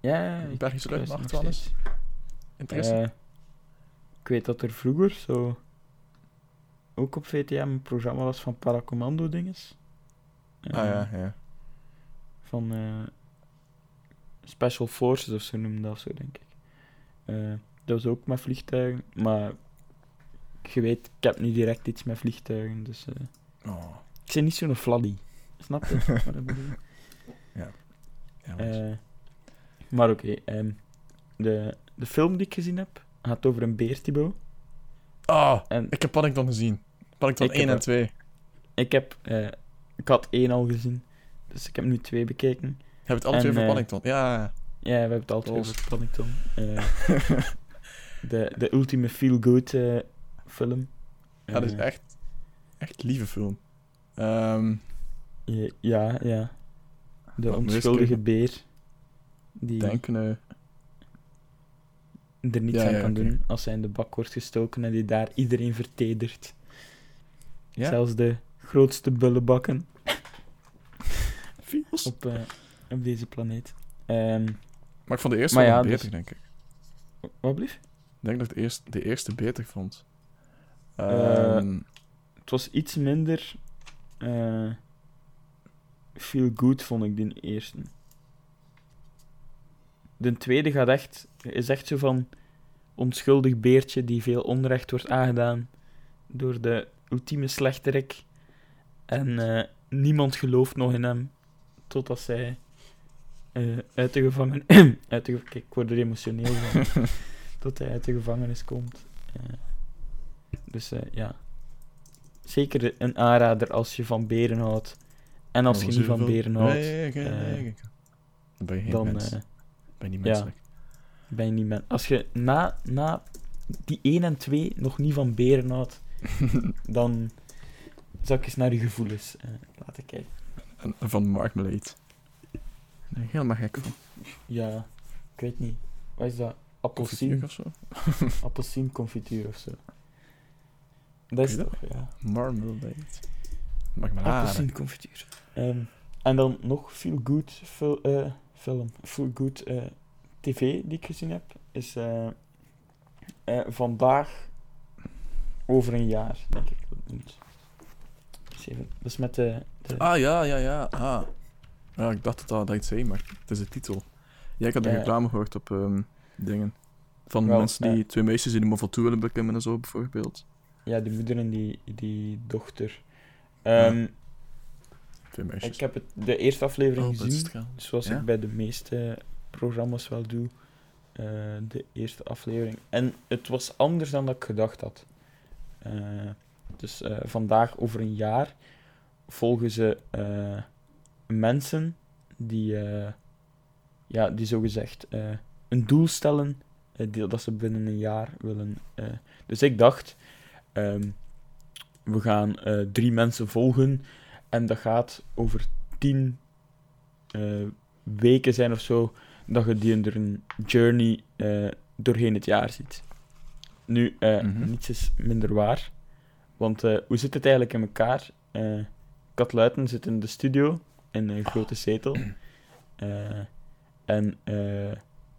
ja, ik- Belgische ik luchtmacht, nog Wannes? steeds. Interesse? Eh, ik weet dat er vroeger zo ook op VTM een programma was van paracommando dinges. Eh, ah ja, ja. Van eh, Special Forces of zo noemde dat zo, denk ik. Eh, dat was ook met vliegtuigen, maar je weet, ik heb niet direct iets met vliegtuigen, dus eh, Oh, ik ben niet zo'n fladdy. Snap je *laughs* wat ik bedoel? ja, Wannes. Eh, maar oké, ehm, de, de film die ik gezien heb gaat over een beer, Thibaut. Ah, En ik heb Paddington gezien. Paddington Ik 1 heb en er- 2. ik heb... eh, ik had één al gezien. Dus ik heb nu twee bekeken. Heb je het alle twee En, over eh, Paddington? Ja, Ja, we hebben het altijd over Paddington. *laughs* De, de ultieme feel-good film. ja, dat is echt, echt lieve film. Ehm, ja, ja, ja. De Wat onschuldige beer. Die denken, er niets Ja, aan ja, kan doen als hij in de bak wordt gestoken en die daar iedereen vertedert. ja, Zelfs de grootste bullenbakken *laughs* op, eh, op deze planeet. Ehm Maar ik vond de eerste wel beter, dus- denk ik. wat blieft? Ik denk dat ik de eerste, de eerste beter vond. Eh, Ehm, Het was iets minder eh feel good, vond ik, de eerste. De tweede gaat echt, is echt zo van onschuldig beertje die veel onrecht wordt aangedaan door de ultieme slechterik. En eh, niemand gelooft nog in hem totdat zij eh, uit de gevangen... *clears throat* uit de, ge- kijk, ik word er emotioneel van. *laughs* tot hij uit de gevangenis komt. Dus ja. Zeker een aanrader als je van beren houdt. En als je niet van beren houdt, Nee, nee, nee, eh, nee. Dan ben je geen dan mens. eh, ben je niet ja. menselijk. ben je niet met. Als je na, na die 1 en 2 nog niet van beren houdt, *laughs* dan zou ik eens naar je gevoelens eh, laten kijken. En van Mark. Nee, helemaal gek van. Ja, ik weet niet. Wat is dat? Confituur Appelsien? of zo? Appelsienconfituur of zo. Dat is toch, ja. Marmalade. Marmalade. Appelsienconfituur. Ehm, en dan nog Feel Good fil- eh, film. Feel Good eh, TV die ik gezien heb. Is eh, eh, vandaag over een jaar, denk ik. dat noemt. Even- Dat is met de. de Ah, ja, ja, ja. Ah. Ja, ik dacht dat dat, dat iets zei, maar het is de titel. Ja, ik had een Ja. reclame gehoord op ehm, dingen. Van Wel, mensen die, ja. twee meisjes die de Ventoux willen beklimmen en zo, bijvoorbeeld. Ja, die moeder en die, die dochter. Ehm, Twee meisjes. ik heb het, de eerste aflevering Oh, gezien. het gaan. Zoals Ja? ik bij de meeste programma's wel doe. eh, de eerste aflevering. En het was anders dan dat ik gedacht had. Eh, dus eh, vandaag, over een jaar, volgen ze eh, mensen die, eh ja, die zogezegd eh, een doel stellen die, dat ze binnen een jaar willen. eh. Dus ik dacht, ehm, we gaan eh, drie mensen volgen en dat gaat over tien eh, weken zijn of zo, dat je die een journey eh, doorheen het jaar ziet. Nu, Mhm. niets is minder waar. Want hoe zit het eigenlijk in elkaar? Eh Kat Luiten zit in de studio, in een grote zetel. En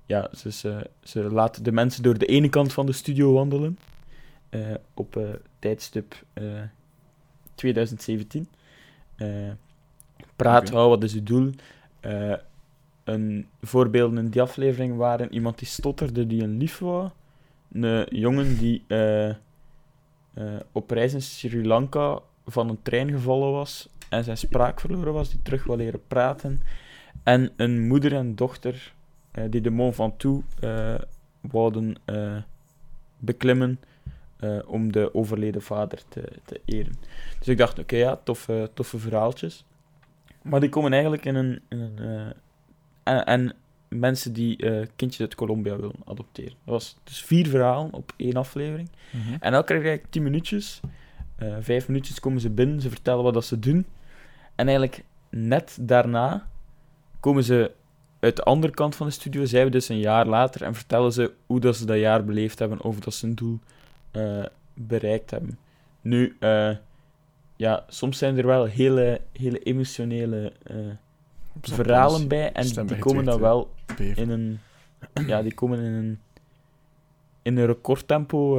ja, ze, ze, ze laten de mensen door de ene kant van de studio wandelen. Eh, op eh, tijdstip eh, 2017. Eh, praat, hou, wat is uw doel? Een voorbeelden in die aflevering waren iemand die stotterde, die een lief wou. Een jongen die op reis in Sri Lanka van een trein gevallen was en zijn spraak verloren was, die terug wil leren praten. En een moeder en dochter die de Mont Ventoux eh wouden eh, beklimmen eh, om de overleden vader te, te eren. Dus ik dacht, oké, ja, toffe, toffe verhaaltjes. Maar die komen eigenlijk in een... In een eh, en, en mensen die eh, kindjes uit Colombia willen adopteren. Dat was dus vier verhalen op één aflevering. Mhm. En elke krijg ik tien minuutjes. Vijf minuutjes komen ze binnen, ze vertellen wat dat ze doen. En eigenlijk net daarna komen ze uit de andere kant van de studio, zijn we dus een jaar later, en vertellen ze hoe dat ze dat jaar beleefd hebben, of dat ze een doel eh, bereikt hebben. Nu, eh, ja, soms zijn er wel hele, hele emotionele eh, verhalen bij, en stem die komen dan wel in een, ja, die komen in een, in een recordtempo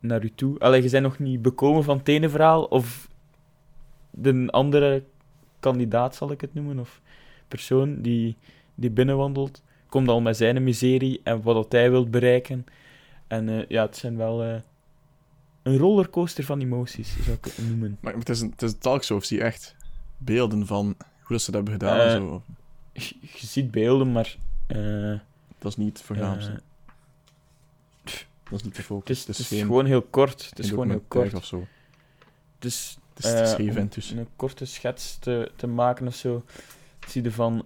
naar u toe. Allee, je bent nog niet bekomen van het ene verhaal, of de andere kandidaat, zal ik het noemen, of persoon die, die binnenwandelt, komt al met zijn miserie en wat dat hij wil bereiken. En eh, ja, het zijn wel eh, een rollercoaster van emoties, zou ik het noemen. Maar het is een, het is een talkshow, of zie je echt beelden van hoe dat ze dat hebben gedaan en Eh, zo. Je, je ziet beelden, maar Dat is niet hè. dat is niet de het focus. is, Het is, het is geen, gewoon heel kort. Het is gewoon heel kort. of zo. Het is, het is om dus. Een korte schets te, te maken of zo. Zie je van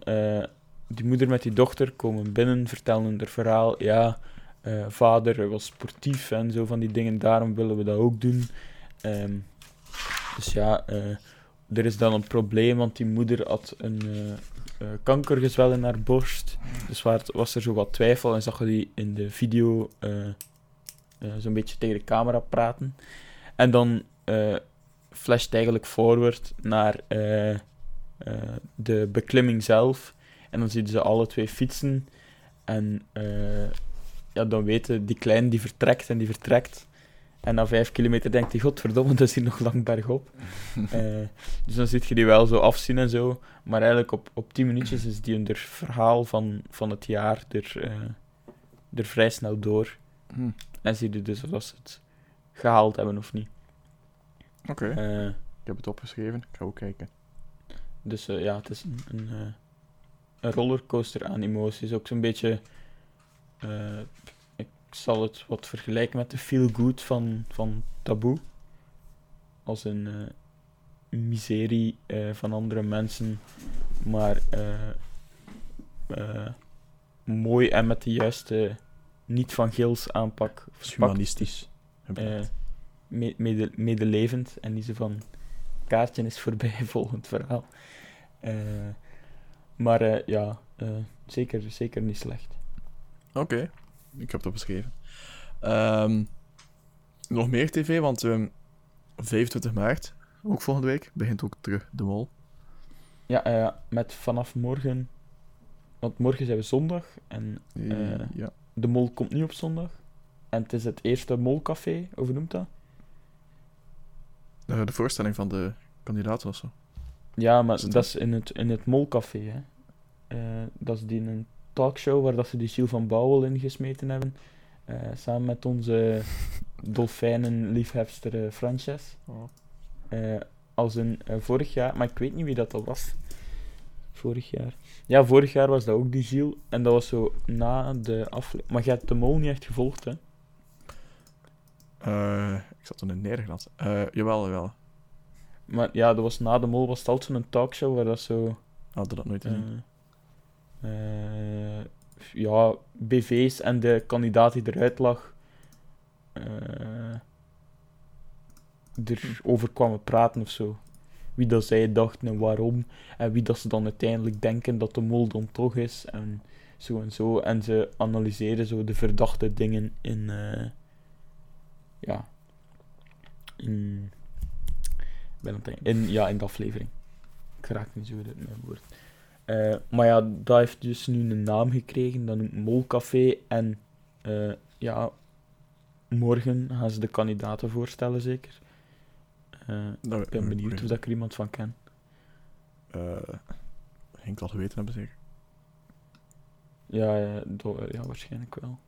die moeder met die dochter komen binnen, vertellen haar verhaal. Ja, eh, vader was sportief en zo van die dingen, daarom willen we dat ook doen. Ehm, dus ja, eh, er is dan een probleem, want die moeder had een eh, eh, kankergezwel in haar borst. Dus waar, was er zo wat twijfel en zag je die in de video zo'n beetje tegen de camera praten. En dan flasht eigenlijk forward naar de beklimming zelf. En dan zien ze alle twee fietsen. En eh, ja, dan weten die kleine die vertrekt en die vertrekt. En na vijf kilometer denkt hij, godverdomme, dat is hier nog lang bergop. *laughs* Eh, dus dan zit je die wel zo afzien en zo. Maar eigenlijk op, op tien minuutjes is die hun verhaal van, van het jaar er, eh, er vrij snel door. Hm, En zie je dus of ze het gehaald hebben of niet. Oké, Eh, ik heb het opgeschreven. Ik ga ook kijken. dus ja, het is een, een, een rollercoaster aan emoties. Ook zo'n beetje... eh, ik zal het wat vergelijken met de feel good van, van Taboe. Als een eh, miserie eh, van andere mensen, maar mooi en met de juiste niet van Gils aanpak. Humanistisch. Me- mede- medelevend en niet zo van kaartje is voorbij, *laughs* volgend verhaal. Maar ja, zeker, zeker niet slecht. Oké, ik heb het opgeschreven. Ehm, nog meer tv, want ehm 25 maart, ook volgende week, begint ook terug de mol. Ja, eh, met vanaf morgen, want morgen zijn we zondag en Eh, ja. de mol komt niet op zondag. En het is het eerste molcafé, hoe noemt dat? Eh, de voorstelling van de kandidaten of zo. Ja, maar Is dat is in het, in het molcafé, hè. Eh, dat is die een talkshow waar dat ze die Gilles van Bouwel in gesmeten hebben. Eh, samen met onze *laughs* dolfijnenliefhebster eh Frances. Eh, als een vorig jaar, maar ik weet niet wie dat al was. Vorig jaar. Ja, vorig jaar was dat ook die Gilles. En dat was zo na de aflevering. Maar je hebt de mol niet echt gevolgd, hè? Ik zat toen in Nederland. Jawel, jawel. Maar ja, dat was na de mol was het altijd zo'n talkshow waar dat zo. Hadden dat nooit gezien. Eh, ja, BV's en de kandidaat die eruit lag. eh erover kwamen praten of zo. Wie dat zij dachten en waarom. En wie dat ze dan uiteindelijk denken dat de mol dan toch is. En zo en zo. En ze analyseren zo de verdachte dingen in. eh, ja. In. In, ja, in de aflevering. Ik raak niet zo goed uit mijn woord. Eh, maar ja, dat heeft dus nu een naam gekregen. Dat noemt Molcafé. En eh, ja, morgen gaan ze de kandidaten voorstellen, zeker. Eh, ik ben benieuwd of dat ik er iemand van ken. Uh, Henk al geweten hebben, zeker. Ja, ja, ja waarschijnlijk wel.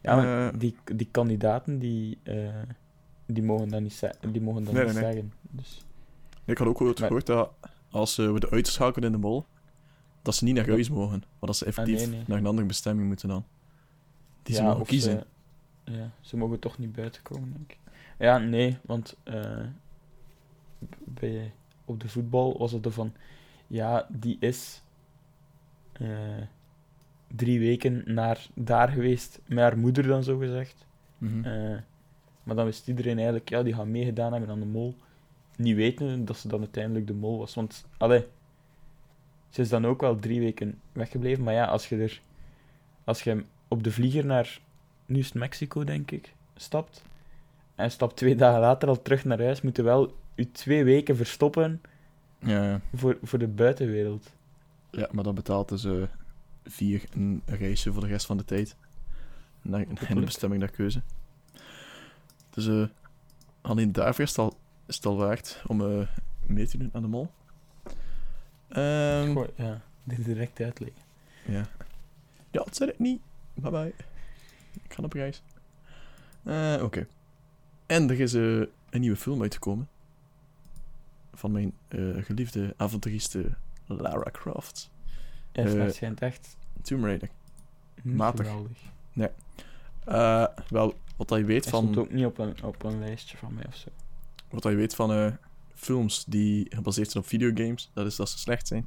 Ja, maar die, die kandidaten, die, die mogen dat niet, die mogen dat Nee, niet nee, nee. zeggen. Dus, Ik had ook ooit Maar- gehoord dat als eh, we de uitschakelen in de mol, dat ze niet naar huis mogen. Maar dat ze effectief Ah, nee, nee. naar een andere bestemming moeten dan. Die ze mogen kiezen. Ze, ja, ze mogen toch niet buiten komen, denk ik. Ja, nee, want eh, bij, op de voetbal was het er van... Ja, die is eh, drie weken naar daar geweest met haar moeder dan, zo gezegd. Mhm. Eh, maar dan wist iedereen eigenlijk, ja, die gaan meegedaan hebben aan de mol. Niet weten dat ze dan uiteindelijk de mol was. Want, allee, ze is dan ook wel drie weken weggebleven. Maar ja, als je er, als je op de vlieger naar, nu is het Mexico, denk ik, stapt. En stapt twee dagen later al terug naar huis, moet je wel je twee weken verstoppen ja, ja. voor, voor de buitenwereld. ja, maar dan betaalt dus eh, vier een reisje voor de rest van de tijd. Naar, in de bestemming naar keuze. Dus eh, alleen daarvoor is het al, het al waard om eh, mee te doen aan de mol. Ehm, ja, dit direct uitleggen. Ja. Ja, dat zei ik niet. Bye bye. Ik ga op reis. Eh, Oké. En er is eh, een nieuwe film uitgekomen. Van mijn geliefde avonturiste Lara Croft. Ja, het schijnt echt Tomb Raider. niet matig. geweldig. Eh, wel, wat dat je weet Het van... stond ook niet op een, op een lijstje van mij of zo. Wat je weet van eh, films die gebaseerd zijn op videogames, dat is dat ze slecht zijn.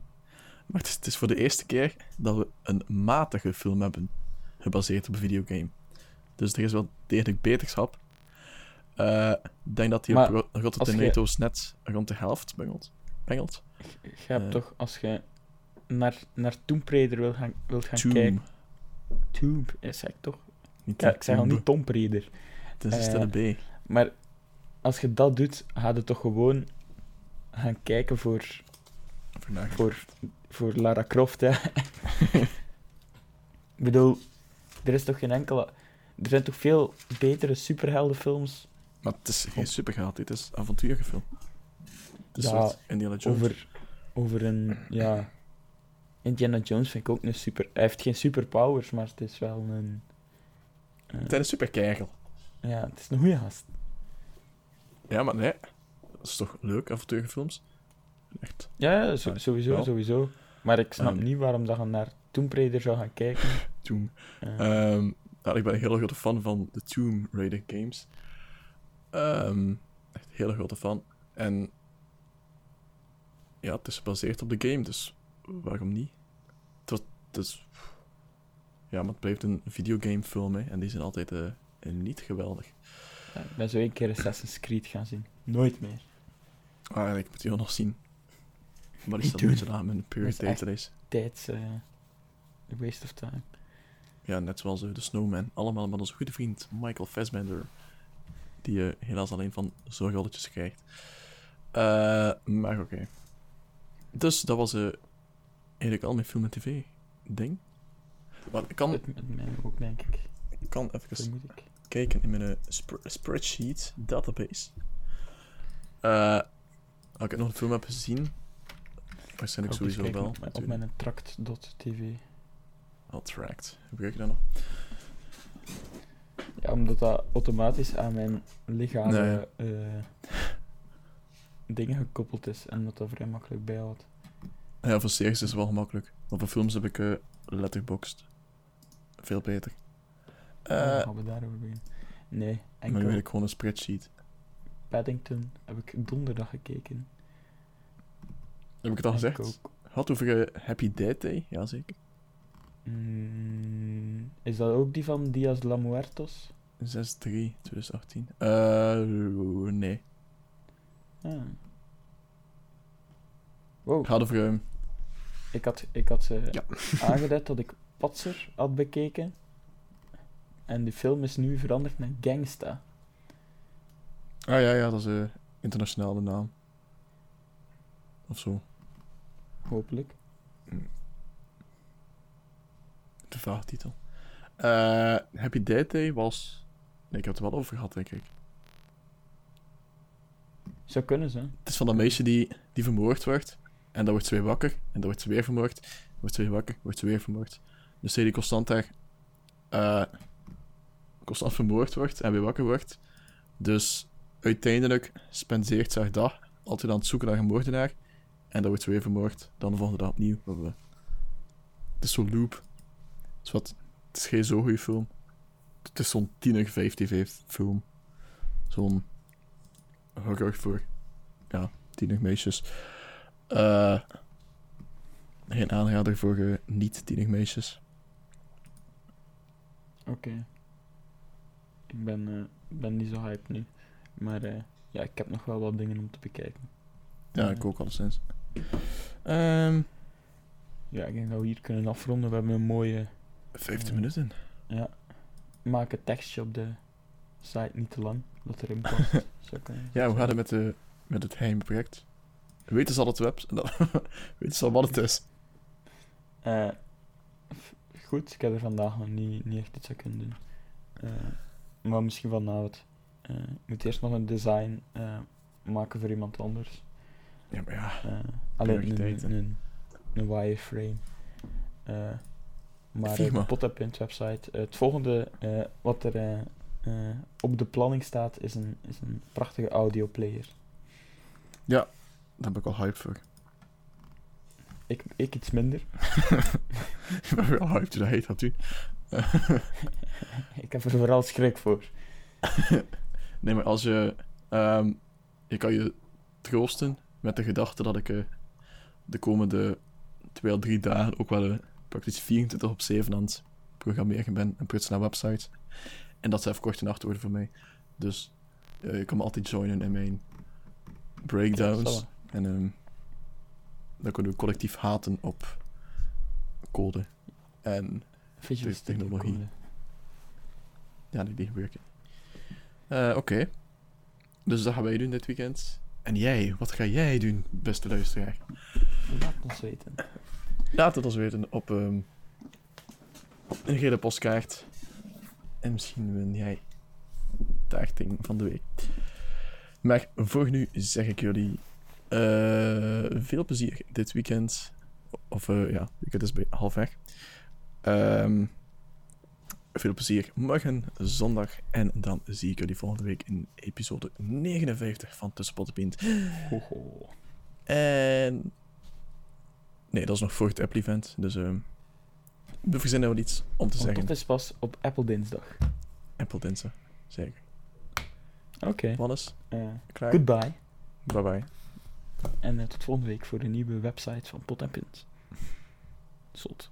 Maar het is, het is voor de eerste keer dat we een matige film hebben gebaseerd op een videogame. Dus er is wel degelijk beterschap. Eh, Ik denk dat die Maar op Rot- Rotten Tomatoes net rond de helft bengelt. bengelt. Je hebt Eh. toch, als je naar, naar Tomb Raider wil gaan, wilt gaan Tomb. kijken... Tomb, eh, zeg ik toch? Niet Ja, ik zeg al niet Tomb Raider. Het is een stille B. Maar als je dat doet, ga je toch gewoon gaan kijken voor, Vandaag. voor, voor Lara Croft, hè. *laughs* ik bedoel, er is toch geen enkele... Er zijn toch veel betere superheldenfilms Maar het is geen supergeld, dit is een avonturenfilm. Het is Ja, Indiana Jones. over, over een... Ja... Indiana Jones vind ik ook een super... Hij heeft geen superpowers, maar het is wel een... eh, Het is een superkerel. ja, het is een goede gast. Ja, maar nee. Dat is toch leuk, avonturenfilms? Echt. Ja, ja, zo- Ja, sowieso, sowieso. Maar ik snap Ehm. niet waarom dat je naar Tomb Raider zou gaan kijken. *laughs* Tomb. Eh, Ehm, nou, ik ben een hele grote fan van de Tomb Raider games. Ehm, echt een hele grote fan. En ja, het is gebaseerd op de game, dus waarom niet? Het, was, het is... Ja, maar het blijft een videogamefilm, hè, en die zijn altijd eh, niet geweldig. Ja, ik ben zo één keer Assassin's Creed gaan zien. Nooit meer. Ah, ik moet die wel nog zien. Maar is Niet dat een beetje aan mijn Dat is eh, a waste of time. Ja, net zoals eh, de Snowman. Allemaal met onze goede vriend Michael Fassbender. Die je helaas alleen van zorgrolletjes krijgt. Eh, maar oké. Dus dat was eigenlijk al mijn film en tv ding. Maar ik kan, Met, met mij ook, denk ik. ik kan even Vermoed ik. Kijken in mijn eh, spr- spreadsheet database. Als ik nog een film heb gezien, waarschijnlijk sowieso kijken wel. Op mijn, op mijn tract.tv. Al tracked. Gebruik je dat nog? Ja, omdat dat automatisch aan mijn legale eh, *laughs* dingen gekoppeld is. En dat dat vrij makkelijk bijhoudt. Ja, voor series is het wel gemakkelijk. Maar voor films heb ik letterboxd. Veel beter. Eh gaan we daarover beginnen. Nee, maar enkel nu weet ik gewoon een spreadsheet. Paddington heb ik donderdag gekeken. Heb ik het al gezegd? ook- Had over eh, Happy Dead Day? Jazeker. Mm, is dat ook die van Diaz de la Muertos? 6-3, 2018. Eh, nee. Ah. Wow, gaat over... ehm, ik had, ik had eh, Ja. *laughs* aangeduid dat ik Patser had bekeken. En die film is nu veranderd naar Gangsta. ah ja, ja, dat is een internationale naam. Of zo. Hopelijk. De vraagtitel. Eh Happy Dead Day was... Nee, ik heb het er wel over gehad, denk ik. Zou kunnen ze. Het is van dat meisje die, die vermoord wordt. En dan wordt ze weer wakker. En dan wordt ze weer vermoord. Wordt ze weer wakker. Wordt ze weer vermoord. Dus die constant daar... eh, constant vermoord wordt en weer wakker wordt. Dus uiteindelijk spendeert ze haar dag altijd aan het zoeken naar een moordenaar. En dan wordt ze weer vermoord. Dan de volgende dag opnieuw. Het is zo'n loop. Is, wat, het is geen zo goede film. Het is zo'n tiener 5 film. Zo'n horror voor ja, tienermeisjes. Eh geen aanrader voor eh, niet-tienermeisjes. Oké. Ik ben, eh, ben niet zo hyped nu. Maar eh, ja, ik heb nog wel wat dingen om te bekijken. Ja, ik ook alleszins. Ehm Ja, ik denk dat we hier kunnen afronden. We hebben een mooie... 15 Eh, minuten. Ja. Maak een tekstje op de site niet te lang. Dat erin past. *laughs* Ja, hoe gaat het met, de, met het heimproject? Weten ze al het web? *laughs* Weten ze al wat het is? Eh, f- goed, ik heb er vandaag nog niet, niet echt iets aan kunnen doen. Eh, maar misschien vanavond. Eh, ik moet eerst nog een design eh, maken voor iemand anders. Ja, maar ja. Eh, alleen een, een, een wireframe. Maar Potapint website. het volgende wat er op de planning staat is een, is een prachtige audioplayer. Daar ben ik al hyped voor. Ik, ik iets minder. ik ben wel hyped dat heet dat doen. *laughs* ik heb er vooral schrik voor. *laughs* nee, maar als je... ehm, ik kan je troosten met de gedachte dat ik eh, de komende twee à drie dagen ook wel eh, praktisch 24 op 7 aan het programmeren ben en prutsen naar websites. En dat zou even korte nacht worden voor mij. Dus eh, je kan me altijd joinen in mijn breakdowns. En ehm, dan kunnen we collectief haten op code. En Visual Dus technologie. Code. ja, die, die werken. Eh, Oké. Dus dat gaan wij doen dit weekend. En jij, wat ga jij doen, beste luisteraar? Laat ons weten. Laat het ons weten op ehm, een gele postkaart. En misschien win jij taarting van de week. Maar voor nu zeg ik jullie eh, veel plezier dit weekend. Of eh, ja, weekend is bij halfweg. Ehm veel plezier morgen, zondag. En dan zie ik jullie volgende week in episode 59 van Tussenpot en Pint. Ho, ho. En. Nee, dat is nog voor het Apple-event. Dus ehm we verzinnen wel iets om te zeggen. dat is pas op Apple dinsdag. Apple Dinsdag. Zeker. Oké. Wannes, Eh, klaar? goodbye. Bye bye. En eh, tot volgende week voor de nieuwe website van Pot en Pint. Zot.